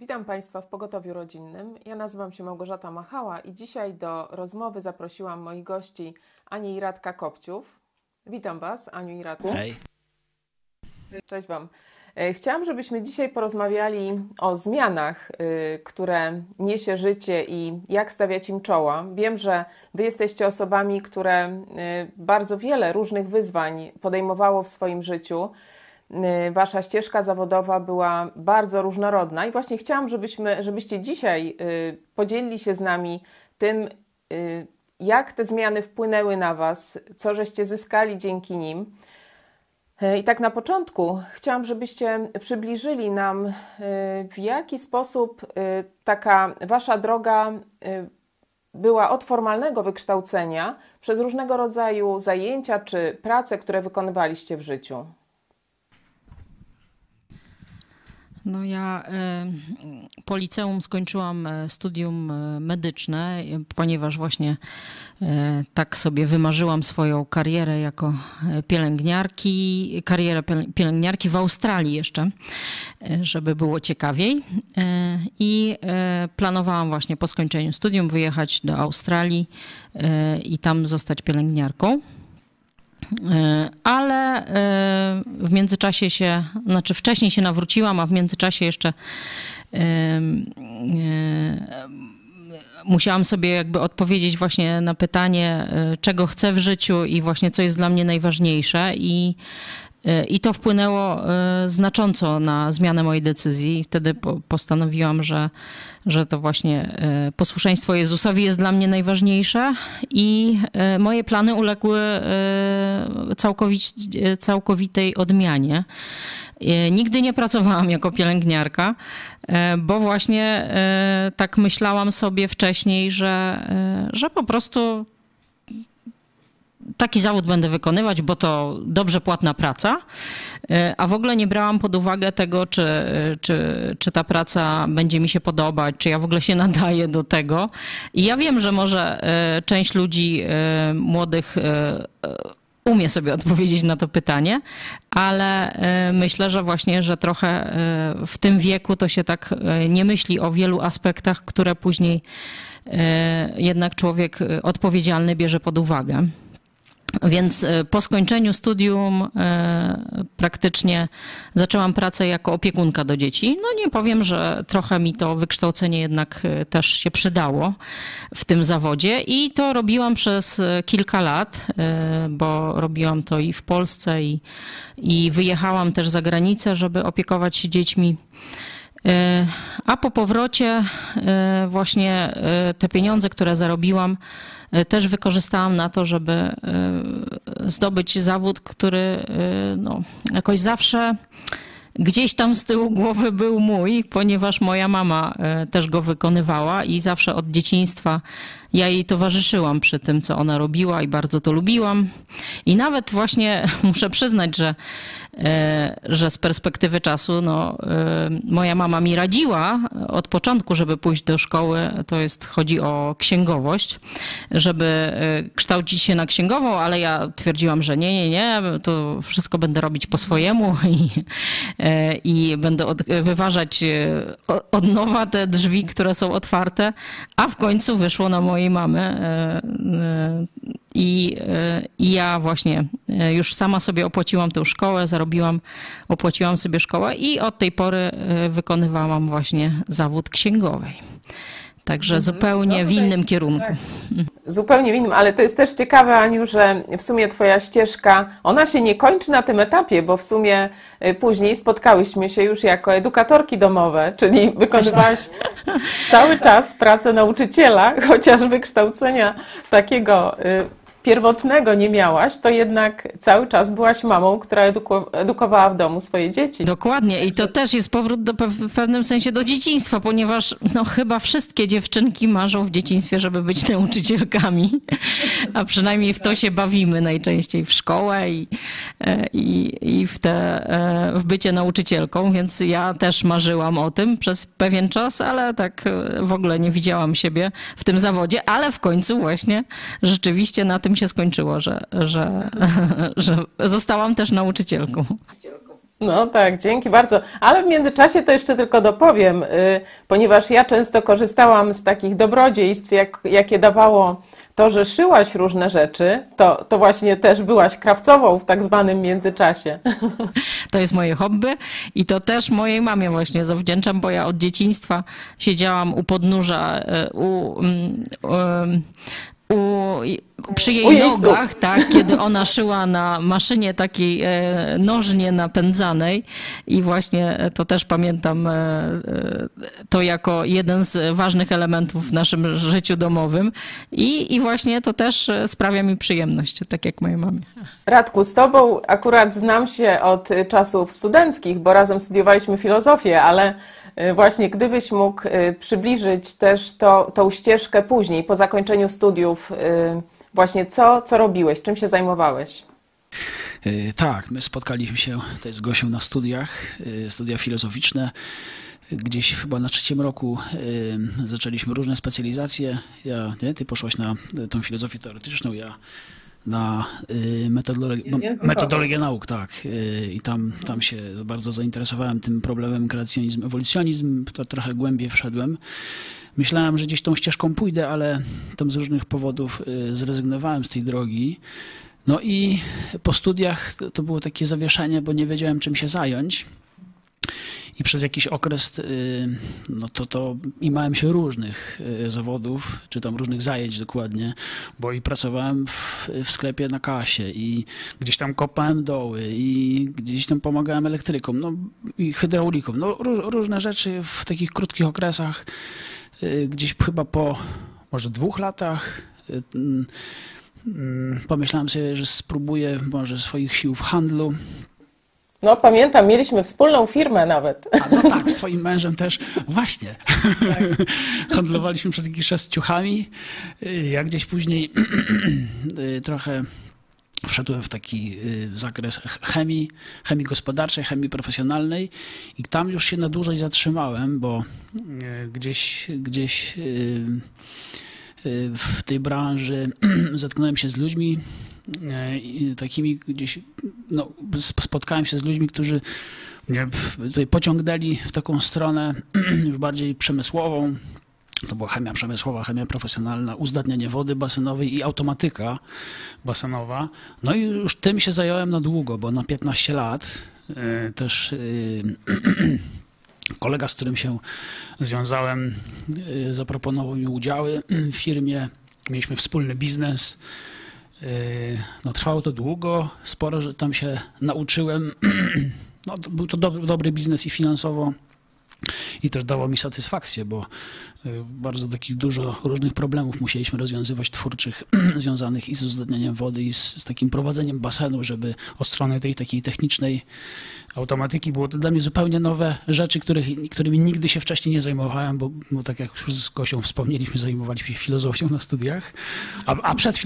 Witam Państwa w Pogotowiu Rodzinnym. Ja nazywam się Małgorzata Machała i dzisiaj do rozmowy zaprosiłam moich gości Anię i Radka Kopciów. Witam Was, Aniu i Radku. Hej. Cześć Wam. E, Chciałam, żebyśmy dzisiaj porozmawiali o zmianach, y, które niesie życie i jak stawiać im czoła. Wiem, że Wy jesteście osobami, które y, bardzo wiele różnych wyzwań podejmowało w swoim życiu. Y, Wasza ścieżka zawodowa była bardzo różnorodna i właśnie chciałam, żebyśmy, żebyście dzisiaj y, podzielili się z nami tym, y, jak te zmiany wpłynęły na Was, co żeście zyskali dzięki nim. I tak na początku chciałam, żebyście przybliżyli nam, w jaki sposób taka Wasza droga była od formalnego wykształcenia przez różnego rodzaju zajęcia czy prace, które wykonywaliście w życiu. No ja po liceum skończyłam e, studium e, medyczne, ponieważ właśnie e, tak sobie wymarzyłam swoją karierę jako pielęgniarki, karierę piel- pielęgniarki w Australii jeszcze, żeby było ciekawiej. I planowałam właśnie po skończeniu studium wyjechać do Australii i tam zostać pielęgniarką. E, Ale e, w międzyczasie się, znaczy wcześniej się nawróciłam, a w międzyczasie jeszcze e, musiałam sobie jakby odpowiedzieć właśnie na pytanie, czego chcę w życiu i właśnie co jest dla mnie najważniejsze. I i to wpłynęło e, znacząco na zmianę mojej decyzji. Wtedy po- postanowiłam, że, że to właśnie e, posłuszeństwo Jezusowi jest dla mnie najważniejsze i e, moje plany uległy całkowitej odmianie. Nigdy nie pracowałam jako pielęgniarka, bo właśnie tak myślałam sobie wcześniej, że, że po prostu taki zawód będę wykonywać, bo to dobrze płatna praca, E, a w ogóle nie brałam pod uwagę tego, czy, czy, czy ta praca będzie mi się podobać, czy ja w ogóle się nadaję do tego. I ja wiem, że może e, część ludzi e, młodych umie sobie odpowiedzieć na to pytanie, ale myślę, że właśnie, że trochę w tym wieku to się tak nie myśli o wielu aspektach, które później jednak człowiek odpowiedzialny bierze pod uwagę. Więc e, po skończeniu studium e, praktycznie zaczęłam pracę jako opiekunka do dzieci. No nie powiem, że trochę mi to wykształcenie jednak e, też się przydało w tym zawodzie i to robiłam przez kilka lat, bo robiłam to i w Polsce i, i wyjechałam też za granicę, żeby opiekować się dziećmi. E, A po powrocie e, właśnie e, te pieniądze, które zarobiłam, też wykorzystałam na to, żeby zdobyć zawód, który no, jakoś zawsze gdzieś tam z tyłu głowy był mój, ponieważ moja mama też go wykonywała i zawsze od dzieciństwa ja jej towarzyszyłam przy tym, co ona robiła i bardzo to lubiłam. I nawet właśnie muszę przyznać, że, e, że z perspektywy czasu, no, e, moja mama mi radziła od początku, żeby pójść do szkoły, to jest, chodzi o księgowość, żeby e, kształcić się na księgową, ale ja twierdziłam, że nie, nie, nie, to wszystko będę robić po swojemu i, i będę od, wyważać od nowa te drzwi, które są otwarte, a w końcu wyszło na mojej mamy e, e, i, e, i ja właśnie już sama sobie opłaciłam tę szkołę, zarobiłam, opłaciłam sobie szkołę i od tej pory wykonywałam właśnie zawód księgowej. Także zupełnie No w tutaj- innym kierunku. tak. Zupełnie w innym, ale to jest też ciekawe, Aniu, że w sumie Twoja ścieżka, ona się nie kończy na tym etapie, bo w sumie y, później spotkałyśmy się już jako edukatorki domowe, czyli wykonywałaś cały czas pracę nauczyciela, chociaż wykształcenia takiego y, pierwotnego nie miałaś, to jednak cały czas byłaś mamą, która eduku- edukowała w domu swoje dzieci. Dokładnie i to też jest powrót do, w pewnym sensie do dzieciństwa, ponieważ no, chyba wszystkie dziewczynki marzą w dzieciństwie, żeby być nauczycielkami, a przynajmniej w to się bawimy najczęściej w szkołę i, e, i, i w, te, e, w bycie nauczycielką, więc ja też marzyłam o tym przez pewien czas, ale tak e, w ogóle nie widziałam siebie w tym zawodzie, ale w końcu właśnie rzeczywiście na tym się skończyło, że, że, że zostałam też nauczycielką. No tak, dzięki bardzo. Ale w międzyczasie to jeszcze tylko dopowiem, y, ponieważ ja często korzystałam z takich dobrodziejstw, jak, jakie dawało to, że szyłaś różne rzeczy, to, to właśnie też byłaś krawcową w tak zwanym międzyczasie. To jest moje hobby i to też mojej mamie właśnie zawdzięczam, bo ja od dzieciństwa siedziałam u podnóża, y, u, um, um, u, przy jej, nogach, tak, kiedy ona szyła na maszynie takiej e, nożnie napędzanej. I właśnie to też pamiętam e, e, to jako jeden z ważnych elementów w naszym życiu domowym. I, i właśnie to też sprawia mi przyjemność, tak jak mojej mamie. Radku, z tobą akurat znam się od czasów studenckich, bo razem studiowaliśmy filozofię, ale właśnie gdybyś mógł przybliżyć też to, tą ścieżkę później, po zakończeniu studiów, właśnie co, co robiłeś, czym się zajmowałeś? Tak, my spotkaliśmy się tutaj z Gosią na studiach, studia filozoficzne. Gdzieś chyba na trzecim roku zaczęliśmy różne specjalizacje. Ja, nie, ty poszłaś na tą filozofię teoretyczną, ja na y, metodologię, metodologię nauk, tak. Y, I tam, tam się bardzo zainteresowałem tym problemem kreacjonizm, ewolucjonizm, to trochę głębiej wszedłem. Myślałem, że gdzieś tą ścieżką pójdę, ale tam z różnych powodów y, zrezygnowałem z tej drogi. No i po studiach to było takie zawieszenie, bo nie wiedziałem czym się zająć i przez jakiś okres y, no to, to imałem się różnych y, zawodów, czy tam różnych zajęć dokładnie, bo i pracowałem w, w sklepie na kasie i gdzieś tam kopałem doły i gdzieś tam pomagałem elektrykom, no i hydraulikom, no różne rzeczy w takich krótkich okresach, y, gdzieś chyba po może dwóch latach mm, mm, pomyślałem sobie, że spróbuję może swoich sił w handlu, no pamiętam, mieliśmy wspólną firmę nawet. A no tak, z twoim mężem też. Właśnie. Tak. Handlowaliśmy przez jakiś czas ciuchami. Ja gdzieś później trochę wszedłem w taki y, zakres chemii, chemii gospodarczej, chemii profesjonalnej i tam już się na dłużej zatrzymałem, bo y, gdzieś, gdzieś y, w tej branży zetknąłem się z ludźmi takimi gdzieś, no, spotkałem się z ludźmi, którzy mnie tutaj pociągnęli w taką stronę już bardziej przemysłową. To była chemia przemysłowa, chemia profesjonalna, uzdatnianie wody basenowej i automatyka basenowa. No i już tym się zająłem na długo, bo na 15 lat e, też e, kolega, z którym się związałem, e, zaproponował mi udziały w firmie. Mieliśmy wspólny biznes. Yy, no, trwało to długo, sporo, że tam się nauczyłem. No, był to dobry, dobry biznes i finansowo, i też dało mi satysfakcję, bo y, bardzo takich dużo różnych problemów musieliśmy rozwiązywać twórczych, związanych i z uzdatnianiem wody, i z, z, takim prowadzeniem basenu, żeby od strony tej takiej technicznej automatyki było to dla mnie zupełnie nowe rzeczy, których, którymi nigdy się wcześniej nie zajmowałem, bo, bo tak jak już z Kosią wspomnieliśmy, zajmowaliśmy się filozofią na studiach, a, a przed,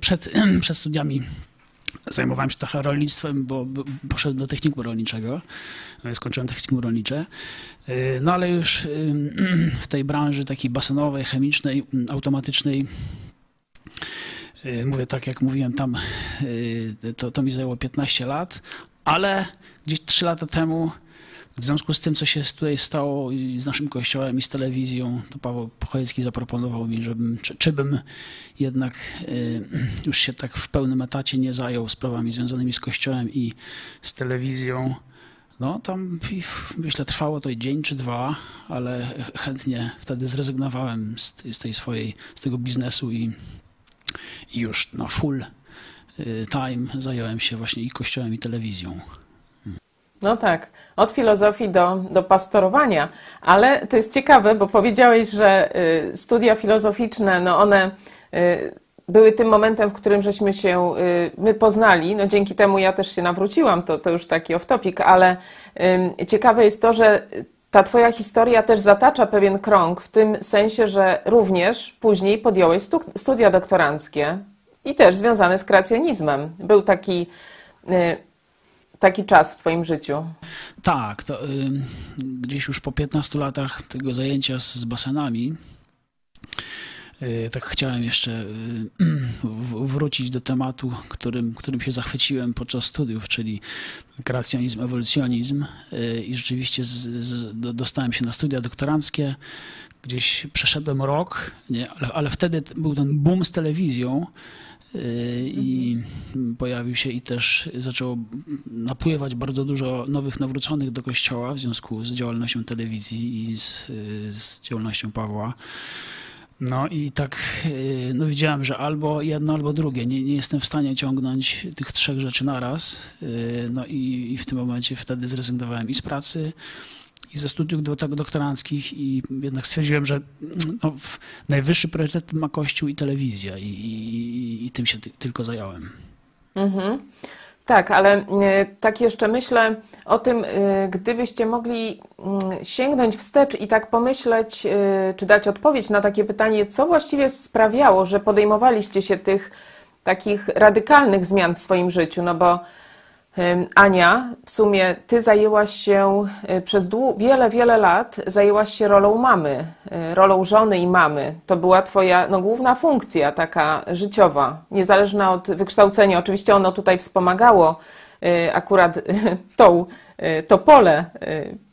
przed, przed studiami Zajmowałem się trochę rolnictwem, bo poszedłem do technikum rolniczego. E, skończyłem technikum rolnicze. E, no ale już e, w tej branży takiej basenowej, chemicznej, automatycznej, mówię tak jak mówiłem, tam to, to mi zajęło 15 lat, ale gdzieś 3 lata temu w związku z tym, co się tutaj stało z naszym kościołem i z telewizją, to Paweł Pochojecki zaproponował mi, żebym, czy, czy bym jednak y, już się tak w pełnym etacie nie zajął sprawami związanymi z kościołem i z telewizją. No tam myślę trwało to dzień czy dwa, ale chętnie wtedy zrezygnowałem z, z tej swojej, z tego biznesu i, i już na full y, time zająłem się właśnie i kościołem i telewizją. No tak, od filozofii do, do pastorowania, ale to jest ciekawe, bo powiedziałeś, że y, studia filozoficzne, no one y, były tym momentem, w którym żeśmy się y, my poznali. No dzięki temu ja też się nawróciłam, to, to już taki off-topic, ale ciekawe jest to, że ta twoja historia też zatacza pewien krąg w tym sensie, że również później podjąłeś studia doktoranckie i też związane z kreacjonizmem. Był taki taki czas w Twoim życiu? Tak, to, y, gdzieś już po 15 latach tego zajęcia z, z basenami tak chciałem jeszcze wrócić do tematu, którym, którym się zachwyciłem podczas studiów, czyli kreacjonizm, ewolucjonizm i rzeczywiście z, z, dostałem się na studia doktoranckie. Gdzieś przeszedłem rok, nie? Ale, ale wtedy był ten boom z telewizją i pojawił się i też zaczęło napływać bardzo dużo nowych nawróconych do kościoła w związku z działalnością telewizji i z, z działalnością Pawła. No i tak no widziałem, że albo jedno, albo drugie. Nie, nie jestem w stanie ciągnąć tych trzech rzeczy naraz. No i, i w tym momencie wtedy zrezygnowałem i z pracy, i ze studiów doktoranckich i jednak stwierdziłem, że no, najwyższy priorytet ma Kościół i telewizja i, i, i tym się ty, tylko zająłem. Mhm. Tak, ale e, tak jeszcze myślę o tym, e, gdybyście mogli mm, sięgnąć wstecz i tak pomyśleć, e, czy dać odpowiedź na takie pytanie, co właściwie sprawiało, że podejmowaliście się tych takich radykalnych zmian w swoim życiu, no bo Ania, w sumie ty zajęłaś się y, przez wiele, wiele lat, zajęłaś się rolą mamy, y, rolą żony i mamy. To była twoja no, główna funkcja, taka życiowa, niezależna od wykształcenia. Oczywiście ono tutaj wspomagało y, akurat tą, to pole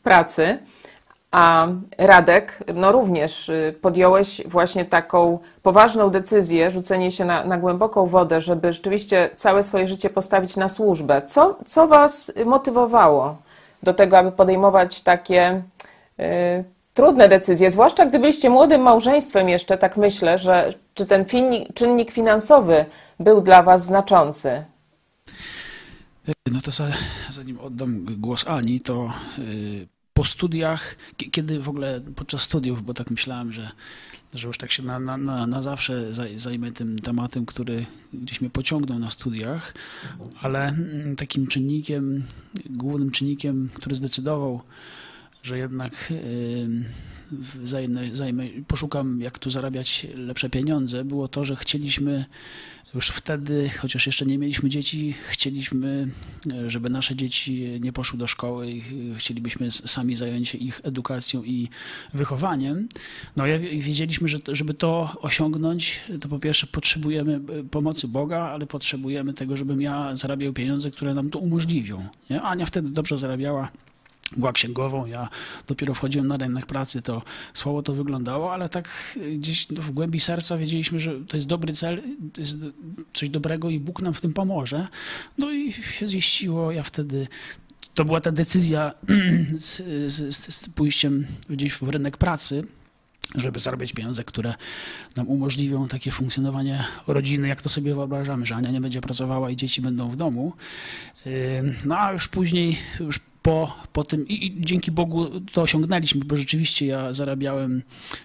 pracy, a Radek, no również y, podjąłeś właśnie taką poważną decyzję, rzucenie się na, na, głęboką wodę, żeby rzeczywiście całe swoje życie postawić na służbę. Co, co Was motywowało do tego, aby podejmować takie y, trudne decyzje, zwłaszcza gdy byliście młodym małżeństwem jeszcze, tak myślę, że czy ten czynnik finansowy był dla Was znaczący? No to zanim oddam głos Ani, to y, po studiach, kiedy w ogóle podczas studiów, bo tak myślałem, że, że już tak się na, na, na zawsze zajmę tym tematem, który gdzieś mnie pociągnął na studiach, ale mm, takim czynnikiem, głównym czynnikiem, który zdecydował, że jednak zajmę, zajmę, poszukam, jak tu zarabiać lepsze pieniądze, było to, że chcieliśmy już wtedy, chociaż jeszcze nie mieliśmy dzieci, chcieliśmy, e, żeby nasze dzieci nie poszły do szkoły i e, chcielibyśmy sami zająć się ich edukacją i wychowaniem. No i wiedzieliśmy, że żeby to osiągnąć, to po pierwsze potrzebujemy e, pomocy Boga, ale potrzebujemy tego, żebym ja zarabiał pieniądze, które nam to umożliwią. Nie? Ania wtedy dobrze zarabiała była księgową, ja dopiero wchodziłem na rynek pracy, to słabo to wyglądało, ale tak gdzieś w głębi serca wiedzieliśmy, że to jest dobry cel, jest coś dobrego i Bóg nam w tym pomoże. No i się ziściło, ja wtedy to była ta decyzja z, z, z pójściem gdzieś w rynek pracy, żeby zarabiać pieniądze, które nam umożliwią takie funkcjonowanie rodziny, jak to sobie wyobrażamy, że Ania nie będzie pracowała i dzieci będą w domu. No a już później, już po, po tym i, i, dzięki Bogu to osiągnęliśmy, bo rzeczywiście ja zarabiałem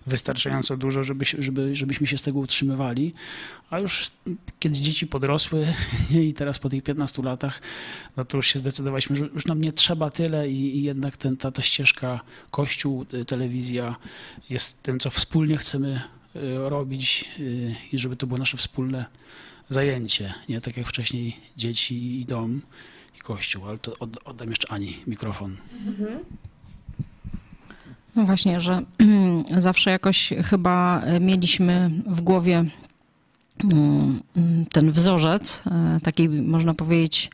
wystarczająco dużo, żeby, żeby, żebyśmy się z tego utrzymywali, a już kiedy dzieci podrosły i teraz po tych 15 latach, no to już się zdecydowaliśmy, że już nam nie trzeba tyle i, i jednak ten, ta, ta ścieżka kościół, y, telewizja jest tym, co wspólnie chcemy y, robić y, i żeby to było nasze wspólne zajęcie, nie? Tak jak wcześniej dzieci i dom i Kościół, ale to oddam jeszcze Ani mikrofon. No właśnie, że zawsze jakoś chyba mieliśmy w głowie mm, ten wzorzec e, takiej, można powiedzieć,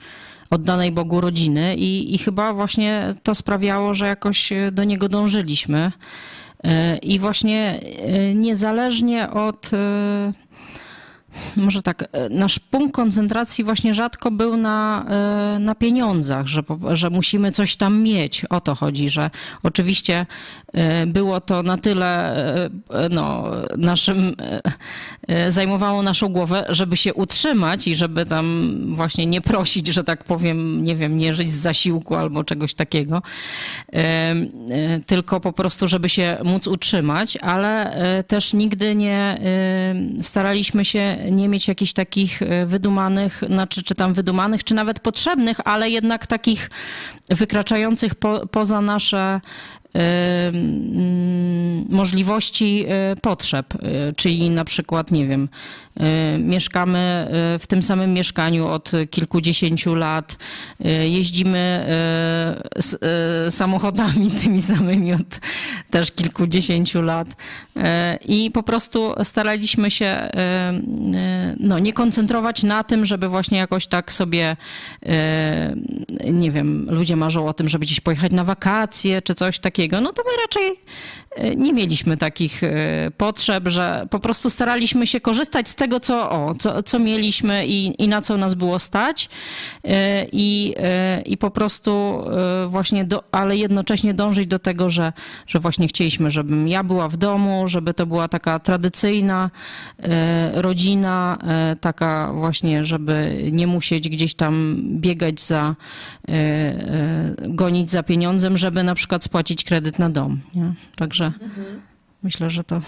oddanej Bogu rodziny i, i chyba właśnie to sprawiało, że jakoś do niego dążyliśmy. E, I właśnie e, niezależnie od może tak, e, nasz punkt koncentracji właśnie rzadko był na, e, na pieniądzach, że, że musimy coś tam mieć. O to chodzi, że oczywiście e, było to na tyle no, naszym, zajmowało naszą głowę, żeby się utrzymać i żeby tam właśnie nie prosić, że tak powiem, nie wiem, nie żyć z zasiłku albo czegoś takiego, tylko po prostu, żeby się móc utrzymać, ale też nigdy nie staraliśmy się nie mieć jakichś takich e, wydumanych, znaczy, czy tam wydumanych, czy nawet potrzebnych, ale jednak takich wykraczających po, poza nasze możliwości potrzeb, czyli na przykład, nie wiem, mieszkamy w tym samym mieszkaniu od kilkudziesięciu lat, jeździmy samochodami tymi samymi od też kilkudziesięciu lat i po prostu staraliśmy się no, nie koncentrować na tym, żeby właśnie jakoś tak sobie, nie wiem, ludzie marzą o tym, żeby gdzieś pojechać na wakacje czy coś takiego, no to my raczej nie mieliśmy takich e, potrzeb, że po prostu staraliśmy się korzystać z tego, co, o, co, co mieliśmy i, i na co nas było stać e, i, i po prostu właśnie, do, ale jednocześnie dążyć do tego, że, że właśnie chcieliśmy, żebym ja była w domu, żeby to była taka tradycyjna rodzina, taka właśnie, żeby nie musieć gdzieś tam biegać za, gonić za pieniądzem, żeby na przykład spłacić kredyt na dom. Nie? Także mhm. myślę, że to.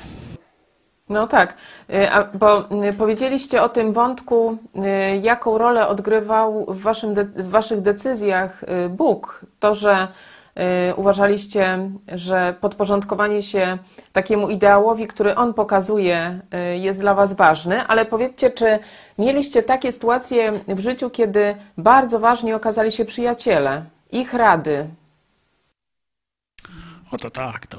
No tak, y, bo y, powiedzieliście o tym wątku, y, jaką rolę odgrywał w, waszym w waszych decyzjach Bóg. To, że uważaliście, że podporządkowanie się takiemu ideałowi, który on pokazuje, jest dla was ważny, ale powiedzcie, czy mieliście takie sytuacje w życiu, kiedy bardzo ważni okazali się przyjaciele, ich rady, Oto tak, to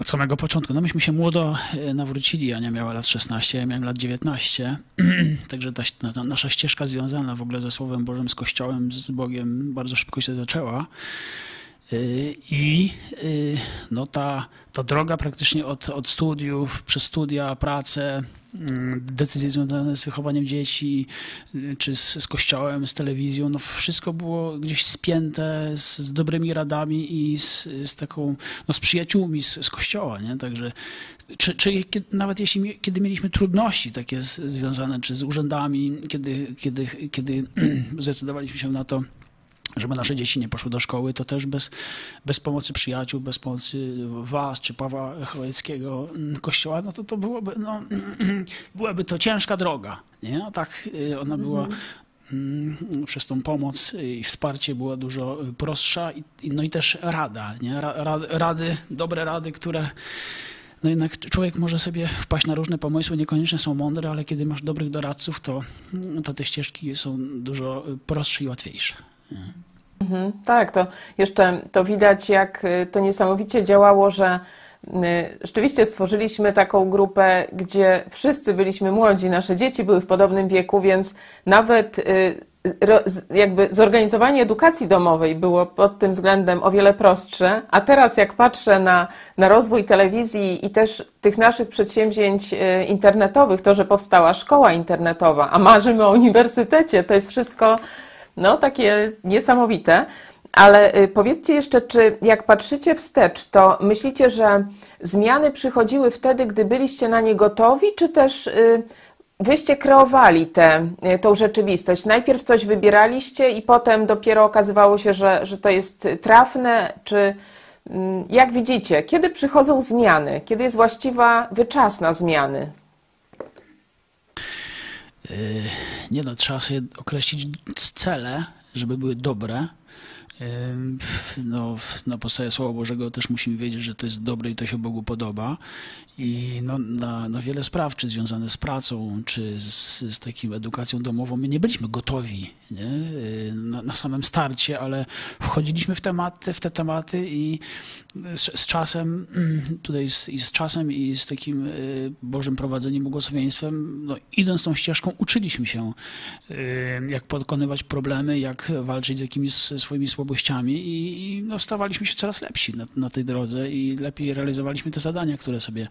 od samego początku. No myśmy się młodo yy, nawrócili, Ania miała lat 16, ja miałem lat 19, także ta, ta, nasza ścieżka związana w ogóle ze Słowem Bożym, z Kościołem, z Bogiem bardzo szybko się zaczęła. Yy, I no ta, ta droga praktycznie od, od studiów, przez studia, pracę, mm, decyzje związane z wychowaniem dzieci, y, czy z, z kościołem, z telewizją, no wszystko było gdzieś spięte z, z dobrymi radami i z, z taką, no z przyjaciółmi z, z kościoła, nie? Także czy, czy nawet jeśli kiedy mieliśmy trudności takie związane, czy z urzędami, kiedy, kiedy, kiedy zdecydowaliśmy się na to, żeby nasze dzieci nie poszły do szkoły, to też bez, bez pomocy przyjaciół, bez pomocy was czy Pawła Chojeckiego, mm, kościoła, no to to byłoby, no, byłaby to ciężka droga, nie? A tak y, ona była mm, przez tą pomoc i wsparcie była dużo prostsza i, no i też rada, nie? Rady, dobre rady, które no jednak człowiek może sobie wpaść na różne pomysły, niekoniecznie są mądre, ale kiedy masz dobrych doradców, to, to te ścieżki są dużo prostsze i łatwiejsze. Mhm, tak, to jeszcze to widać, jak y, to niesamowicie działało, że y, rzeczywiście stworzyliśmy taką grupę, gdzie wszyscy byliśmy młodzi, nasze dzieci były w podobnym wieku, więc nawet y, jakby zorganizowanie edukacji domowej było pod tym względem o wiele prostsze, a teraz jak patrzę na, na rozwój telewizji i też tych naszych przedsięwzięć internetowych, to, że powstała szkoła internetowa, a marzymy o uniwersytecie, to jest wszystko no, takie niesamowite. Ale y, powiedzcie jeszcze, czy jak patrzycie wstecz, to myślicie, że zmiany przychodziły wtedy, gdy byliście na nie gotowi, czy też y, wyście kreowali tę y, rzeczywistość? Najpierw coś wybieraliście i potem dopiero okazywało się, że, że to jest trafne, czy mm, jak widzicie, kiedy przychodzą zmiany? Kiedy jest właściwa wyczas na zmiany? Nie no, trzeba sobie określić cele, żeby były dobre no, na podstawie Słowa Bożego też musimy wiedzieć, że to jest dobre i to się Bogu podoba. I no, na, na wiele spraw, czy związane z pracą, czy z, z taką edukacją domową, my nie byliśmy gotowi nie? Na, na, samym starcie, ale wchodziliśmy w, tematy, w te tematy i z, z czasem, tutaj z, i z czasem i z takim y, Bożym prowadzeniem, błogosławieństwem, no, idąc tą ścieżką, uczyliśmy się, y, jak pokonywać problemy, jak walczyć z jakimiś swoimi słabami słabościami i, i no, stawaliśmy się coraz lepsi na, na, tej drodze i lepiej realizowaliśmy te zadania, które sobie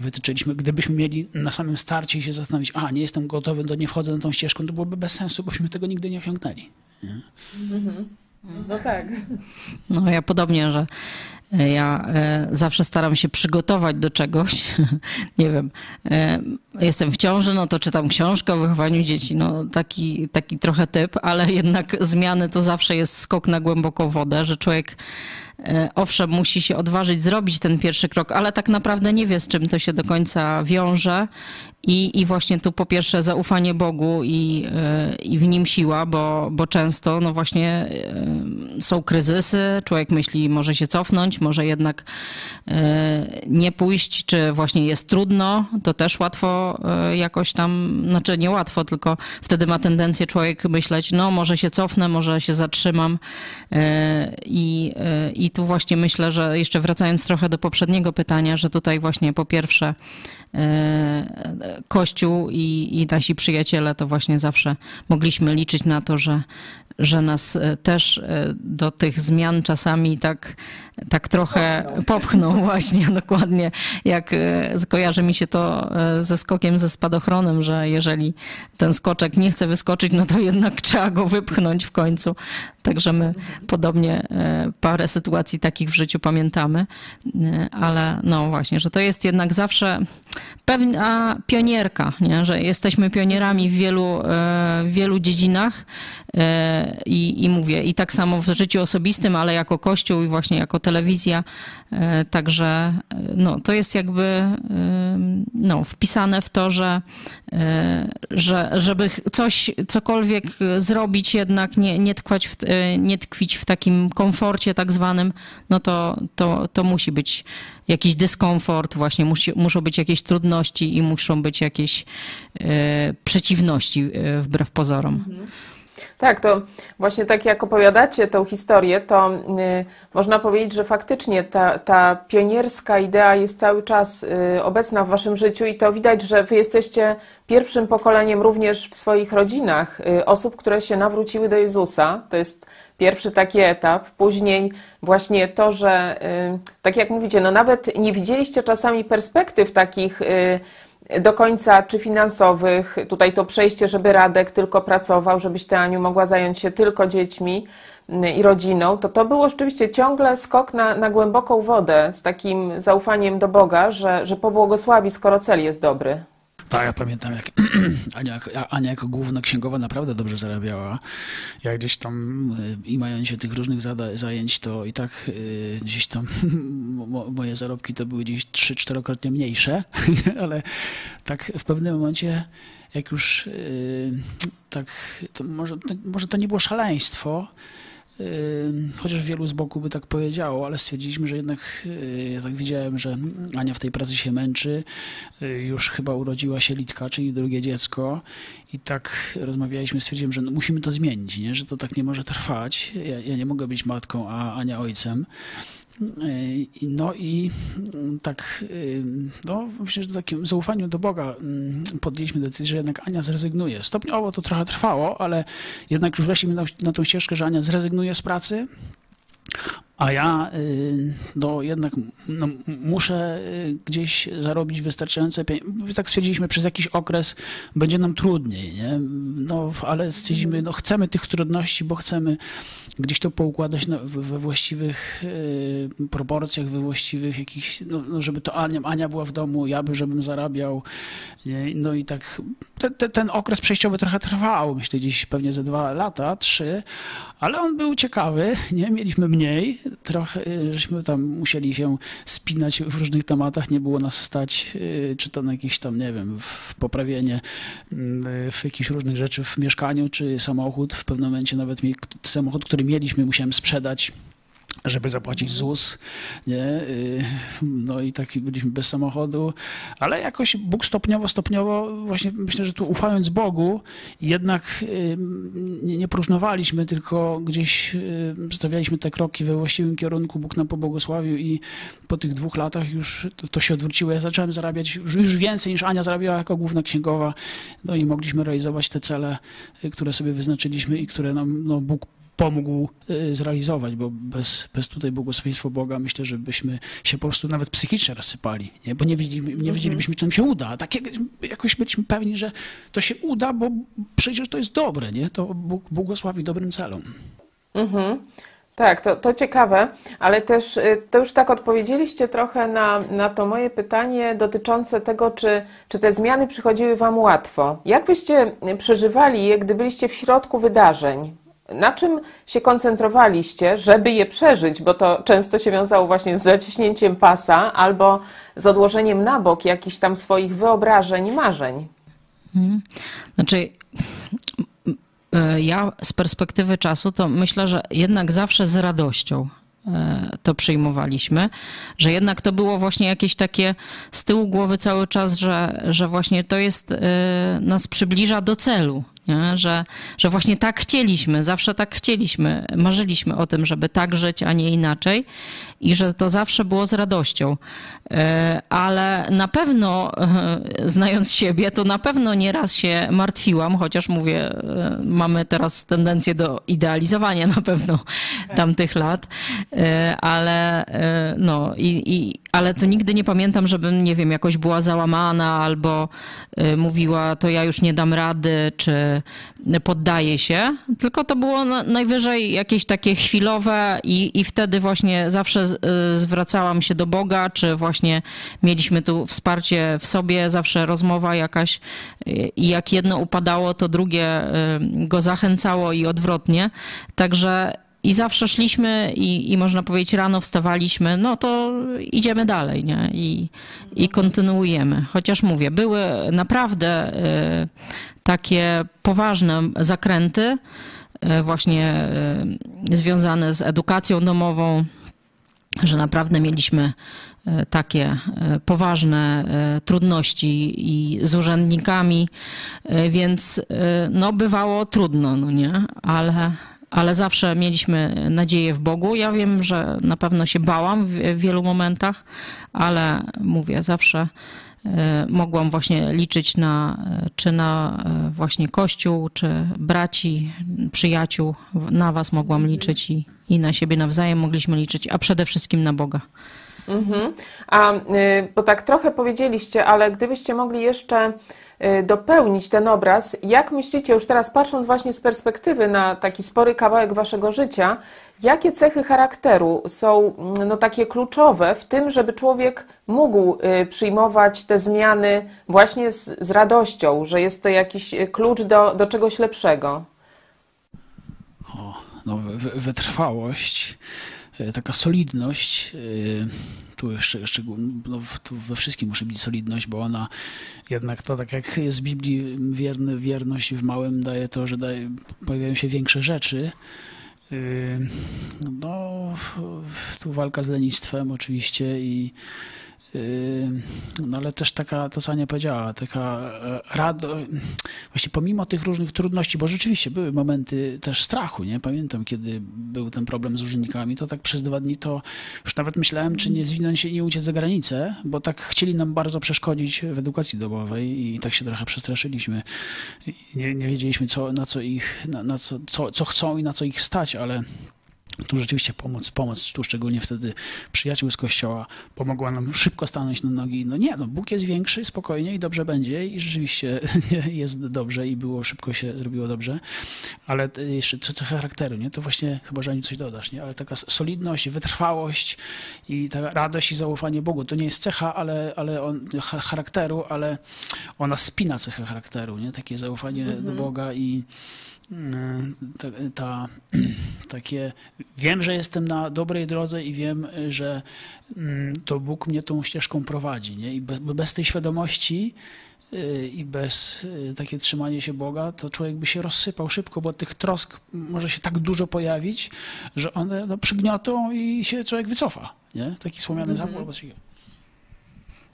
wytyczyliśmy. Gdybyśmy mieli na samym starcie się zastanowić, a nie jestem gotowy, to nie wchodzę na tą ścieżką, to byłoby bez sensu, bośmy tego nigdy nie osiągnęli. Nie? No tak. No ja podobnie, że Ja zawsze staram się przygotować do czegoś. Nie wiem, jestem w ciąży, no to czytam książkę o wychowaniu dzieci. No taki, taki trochę typ, ale jednak zmiany to zawsze jest skok na głęboką wodę, że człowiek E, owszem, musi się odważyć zrobić ten pierwszy krok, ale tak naprawdę nie wie, z czym to się do końca wiąże. I, i właśnie tu po pierwsze zaufanie Bogu i, e, i w nim siła, bo, bo często no właśnie e, są kryzysy, człowiek myśli, może się cofnąć, może jednak nie pójść, czy właśnie jest trudno, to też łatwo jakoś tam, znaczy nie łatwo, tylko wtedy ma tendencję człowiek myśleć, no może się cofnę, może się zatrzymam i, i tu właśnie myślę, że jeszcze wracając trochę do poprzedniego pytania, że tutaj właśnie po pierwsze e, Kościół i, i nasi przyjaciele to właśnie zawsze mogliśmy liczyć na to, że, że nas e, też e, do tych zmian czasami tak, tak trochę popchną, popchną właśnie, dokładnie. Jak skojarzy mi się to ze skokiem ze spadochronem, że jeżeli ten skoczek nie chce wyskoczyć, no to jednak trzeba go wypchnąć w końcu. Także my podobnie parę sytuacji takich w życiu pamiętamy, ale no właśnie, że to jest jednak zawsze pewna pionierka, nie? że jesteśmy pionierami w wielu, w wielu dziedzinach i, i mówię, i tak samo w życiu osobistym, ale jako Kościół i właśnie jako telewizja, także no, to jest jakby no, wpisane w to, że, że żeby coś, cokolwiek zrobić, jednak nie, nie, tkwać w, nie tkwić w takim komforcie tak zwanym, no to, to, to musi być jakiś dyskomfort, właśnie musi, muszą być jakieś trudności i muszą być jakieś przeciwności wbrew pozorom. Mhm. Tak, to właśnie tak jak opowiadacie tą historię, to y, można powiedzieć, że faktycznie ta, ta pionierska idea jest cały czas y, obecna w waszym życiu i to widać, że wy jesteście pierwszym pokoleniem również w swoich rodzinach y, osób, które się nawróciły do Jezusa. To jest pierwszy taki etap. Później właśnie to, że tak jak mówicie, no nawet nie widzieliście czasami perspektyw takich do końca, czy finansowych, tutaj to przejście, żeby Radek tylko pracował, żebyś ty, Aniu, mogła zająć się tylko dziećmi y, i rodziną, to to był rzeczywiście ciągle skok na, na głęboką wodę z takim zaufaniem do Boga, że, że pobłogosławi, skoro cel jest dobry. Tak, ja pamiętam, jak Ania, Ania jako główna księgowa naprawdę dobrze zarabiała. Jak gdzieś tam y, i mając się tych różnych zajęć, to i tak y, gdzieś tam moje zarobki to były gdzieś trzy, czterokrotnie mniejsze, ale tak w pewnym momencie, jak już y, tak, to może, może to nie było szaleństwo, Chociaż wielu z boku by tak powiedziało, ale stwierdziliśmy, że jednak ja tak widziałem, że Ania w tej pracy się męczy. Już chyba urodziła się Litka, czyli drugie dziecko. I tak rozmawialiśmy, stwierdziłem, że no musimy to zmienić, nie? że to tak nie może trwać. Ja, ja nie mogę być matką, a Ania ojcem. No i tak, no, myślę, że w takim zaufaniu do Boga mm, podjęliśmy decyzję, że jednak Ania zrezygnuje. Stopniowo to trochę trwało, ale jednak już weszliśmy na, na tą ścieżkę, że Ania zrezygnuje z pracy, a ja y, no, jednak no, muszę y, gdzieś zarobić wystarczające pieniądze. Tak stwierdziliśmy, przez jakiś okres będzie nam trudniej, nie? No, ale stwierdziliśmy, no, chcemy tych trudności, bo chcemy gdzieś to poukładać we właściwych y, proporcjach, we właściwych jakichś, no, no, żeby to Ania, Ania była w domu, ja by, żebym zarabiał. Nie? No i tak te, te, ten okres przejściowy trochę trwał, myślę gdzieś pewnie ze dwa lata, trzy, ale on był ciekawy, nie? Mieliśmy mniej, trochę y, żeśmy tam musieli się spinać w różnych tematach, nie było nas stać, y, czy to na jakieś tam, nie wiem, w poprawienie mm, w jakichś różnych rzeczy w mieszkaniu, czy samochód. W pewnym momencie nawet samochód, który mieliśmy, musiałem sprzedać żeby zapłacić ZUS, nie? Y, no i tak byliśmy bez samochodu, ale jakoś Bóg stopniowo, stopniowo, właśnie myślę, że tu ufając Bogu, jednak y, nie, próżnowaliśmy, tylko gdzieś y, stawialiśmy te kroki we właściwym kierunku, Bóg nam pobłogosławił i po tych dwóch latach już to, to się odwróciło. Ja zacząłem zarabiać już więcej niż Ania zarabiała jako główna księgowa, no i mogliśmy realizować te cele, które sobie wyznaczyliśmy i które nam no, Bóg pomógł y, zrealizować, bo bez, bez tutaj błogosławieństwa Boga myślę, że byśmy się po prostu nawet psychicznie rozsypali, nie? bo nie, wiedzieli, nie mhm. wiedzielibyśmy, czy nam się uda. A tak jakoś byliśmy pewni, że to się uda, bo przecież to jest dobre, nie? to Bóg błogosławi dobrym celom. Mhm. Tak, to, to ciekawe, ale też y, to już tak odpowiedzieliście trochę na, na to moje pytanie dotyczące tego, czy, czy te zmiany przychodziły Wam łatwo. Jak wyście przeżywali je, gdy byliście w środku wydarzeń? Na czym się koncentrowaliście, żeby je przeżyć? Bo to często się wiązało właśnie z zaciśnięciem pasa albo z odłożeniem na bok jakichś tam swoich wyobrażeń i marzeń. Hmm. Znaczy, E, ja z perspektywy czasu to myślę, że jednak zawsze z radością e, to przyjmowaliśmy, że jednak to było właśnie jakieś takie z tyłu głowy cały czas, że, że właśnie to jest, e, nas przybliża do celu, nie? Że, że właśnie tak chcieliśmy, zawsze tak chcieliśmy, marzyliśmy o tym, żeby tak żyć, a nie inaczej i że to zawsze było z radością. E, ale na pewno, e, znając siebie, to na pewno nieraz się martwiłam, chociaż mówię, e, mamy teraz tendencję do idealizowania na pewno tamtych lat, ale no i, i ale to nigdy nie pamiętam, żebym, nie wiem, jakoś była załamana albo mówiła, to ja już nie dam rady, czy poddaję się, tylko to było najwyżej jakieś takie chwilowe i, i wtedy właśnie zawsze Y, zwracałam się do Boga, czy właśnie mieliśmy tu wsparcie w sobie, zawsze rozmowa jakaś y, i jak jedno upadało, to drugie y, go zachęcało i odwrotnie. Także i zawsze szliśmy i, i można powiedzieć rano wstawaliśmy, no to idziemy dalej, nie? I, i kontynuujemy. Chociaż mówię, były naprawdę takie poważne zakręty, właśnie związane z edukacją domową, że naprawdę mieliśmy e, takie e, poważne e, trudności i z urzędnikami, więc no bywało trudno, no nie, ale, ale zawsze mieliśmy nadzieję w Bogu. Ja wiem, że na pewno się bałam w wielu momentach, ale mówię, zawsze mogłam właśnie liczyć na, czy na właśnie Kościół, czy braci, przyjaciół, na was mogłam liczyć i, i na siebie nawzajem mogliśmy liczyć, a przede wszystkim na Boga. Mhm. A, y, bo tak trochę powiedzieliście, ale gdybyście mogli jeszcze dopełnić ten obraz, jak myślicie, już teraz patrząc właśnie z perspektywy na taki spory kawałek waszego życia, jakie cechy charakteru są mm, no, takie kluczowe w tym, żeby człowiek mógł y, przyjmować te zmiany właśnie z, z radością, że jest to jakiś klucz do, do czegoś lepszego? no, wytrwałość, taka solidność. E, tu no, tu we wszystkim musi być solidność, bo ona jednak to, tak jak jest w Biblii, wierny, wierność w małym daje to, że daje, pojawiają się większe rzeczy. E, no, tu walka z lenistwem oczywiście i no ale też taka, to co Ania powiedziała, taka e, rado, właśnie pomimo tych różnych trudności, bo rzeczywiście były momenty też strachu, nie? Pamiętam, kiedy był ten problem z urzędnikami, to tak przez dwa dni to już nawet myślałem, czy nie zwinąć się i nie uciec za granicę, bo tak chcieli nam bardzo przeszkodzić w edukacji domowej i tak się trochę przestraszyliśmy. Nie, nie wiedzieliśmy, co, na co ich, na, na co, co, co chcą i na co ich stać, ale tu rzeczywiście pomoc, pomoc, tu szczególnie wtedy przyjaciół z kościoła pomogła nam szybko stanąć na nogi. No nie, no Bóg jest większy, spokojnie i dobrze będzie i rzeczywiście jest dobrze i było, szybko się zrobiło dobrze, ale jeszcze co cecha charakteru, nie? To właśnie, chyba, że coś dodasz, nie? Ale taka solidność, wytrwałość i ta radość i zaufanie Bogu, to nie jest cecha, ale, ale on, charakteru, ale ona spina cechę charakteru, nie? Takie zaufanie do mhm. Boga i ta, ta, takie wiem, że jestem na dobrej drodze i wiem, że mm, to Bóg mnie tą ścieżką prowadzi. Nie? I bez, bez tej świadomości y, i bez y, takie trzymanie się Boga, to człowiek by się rozsypał szybko, bo tych trosk może się tak dużo pojawić, że one no, przygniotą i się człowiek wycofa. Nie? Taki słomiany mm -hmm. coś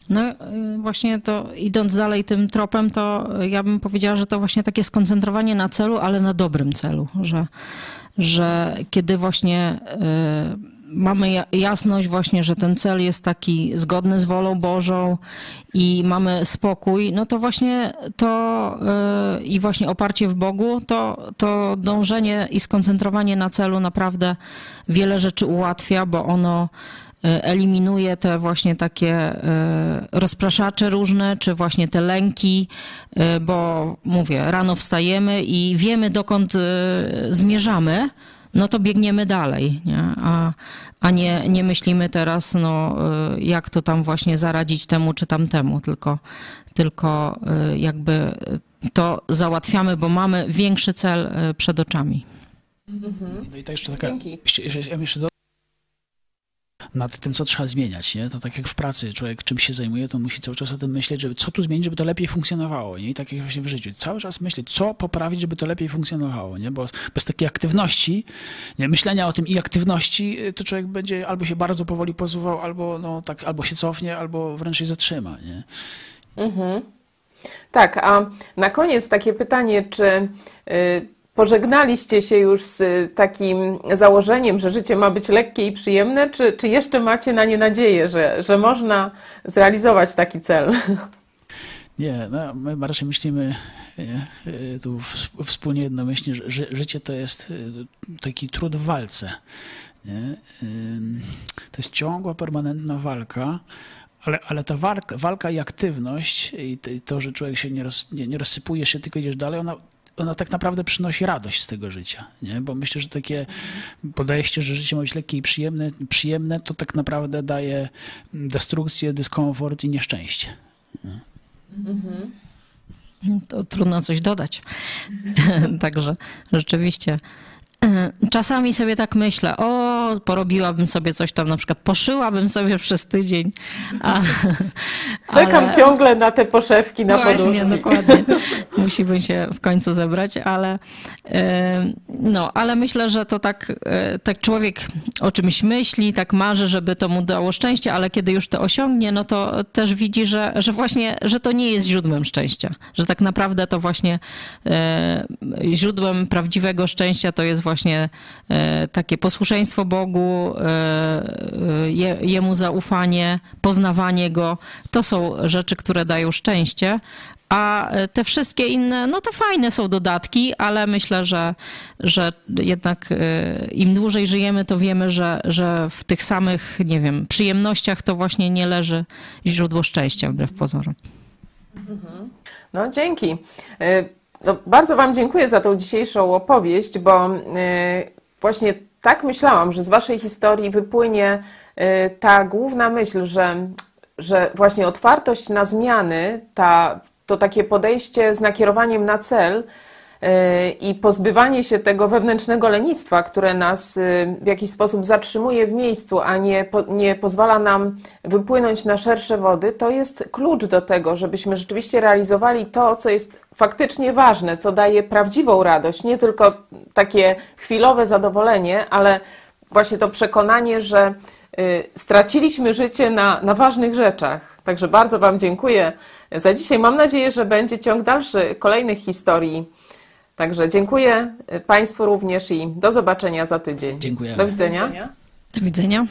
no y, właśnie to idąc dalej tym tropem, to ja bym powiedziała, że to właśnie takie skoncentrowanie na celu, ale na dobrym celu, że, że kiedy właśnie y, mamy jasność właśnie, że ten cel jest taki zgodny z wolą Bożą i mamy spokój, no to właśnie to y, i właśnie oparcie w Bogu, to, to dążenie i skoncentrowanie na celu naprawdę wiele rzeczy ułatwia, bo ono eliminuje te właśnie takie e, rozpraszacze różne, czy właśnie te lęki, e, bo mówię, rano wstajemy i wiemy dokąd zmierzamy, no to biegniemy dalej, nie? A, a nie, nie myślimy teraz, no, jak to tam właśnie zaradzić temu czy tamtemu, tylko, tylko jakby to załatwiamy, bo mamy większy cel przed oczami. No i to jeszcze taka, Dzięki. jeszcze, jeszcze, jeszcze do, nad tym, co trzeba zmieniać, nie? To tak jak w pracy człowiek czym się zajmuje, to musi cały czas o tym myśleć, żeby co tu zmienić, żeby to lepiej funkcjonowało, nie? I tak jak właśnie w życiu. Cały czas myśleć, co poprawić, żeby to lepiej funkcjonowało, nie? Bo bez takiej aktywności, nie? myślenia o tym i aktywności, y, to człowiek będzie albo się bardzo powoli posuwał, albo, no, tak, albo się cofnie, albo wręcz się zatrzyma, nie? Tak, a na koniec takie pytanie, czy y, pożegnaliście się już z y, takim założeniem, że życie ma być lekkie i przyjemne, czy, czy jeszcze macie na nie nadzieję, że, że można zrealizować taki cel? Nie, no, my raczej myślimy nie, y, tu ws- wspólnie jednomyślnie, że ży- życie to jest y, taki trud w walce. Nie? To jest ciągła, permanentna walka, ale, ale ta walka, walka i aktywność i to- że człowiek się nie, roz, nie, nie rozsypujesz się, tylko idziesz dalej, ona, ona tak naprawdę przynosi radość z tego życia. Nie? Bo myślę, że takie podejście, że życie ma być lekkie i przyjemne, przyjemne to tak naprawdę daje destrukcję, dyskomfort i nieszczęście. To trudno coś dodać. Także rzeczywiście. Czasami sobie tak myślę, o, porobiłabym sobie coś tam, na przykład poszyłabym sobie przez tydzień. A, Czekam ale- ciągle na te poszewki na Właśnie, poduszki. dokładnie. Musimy się w końcu zebrać, ale e, no, ale myślę, że to tak, e, tak człowiek o czymś myśli, tak marzy, żeby to mu dało szczęście, ale kiedy już to osiągnie, no to też widzi, że, że właśnie, że to nie jest źródłem szczęścia, że tak naprawdę to właśnie e, źródłem prawdziwego szczęścia to jest właśnie e, takie posłuszeństwo Bogu, e, e, je, Jemu zaufanie, poznawanie Go. To są rzeczy, które dają szczęście, a te wszystkie inne, no to fajne są dodatki, ale myślę, że, że jednak im dłużej żyjemy, to wiemy, że, że w tych samych, nie wiem, przyjemnościach to właśnie nie leży źródło szczęścia, wbrew pozorom. No dzięki. No, bardzo Wam dziękuję za tą dzisiejszą opowieść, bo y, właśnie tak myślałam, że z Waszej historii wypłynie y, ta główna myśl, że, że właśnie otwartość na zmiany, ta, to takie podejście z nakierowaniem na cel i pozbywanie się tego wewnętrznego lenistwa, które nas y, w jakiś sposób zatrzymuje w miejscu, a nie, po, nie pozwala nam wypłynąć na szersze wody, to jest klucz do tego, żebyśmy rzeczywiście realizowali to, co jest faktycznie ważne, co daje prawdziwą radość, nie tylko takie chwilowe zadowolenie, ale właśnie to przekonanie, że y, straciliśmy życie na, na ważnych rzeczach. Także bardzo Wam dziękuję za dzisiaj. Mam nadzieję, że będzie ciąg dalszy kolejnych historii. Także dziękuję Państwu również i do zobaczenia za tydzień. Dziękujemy. Do widzenia. Do widzenia.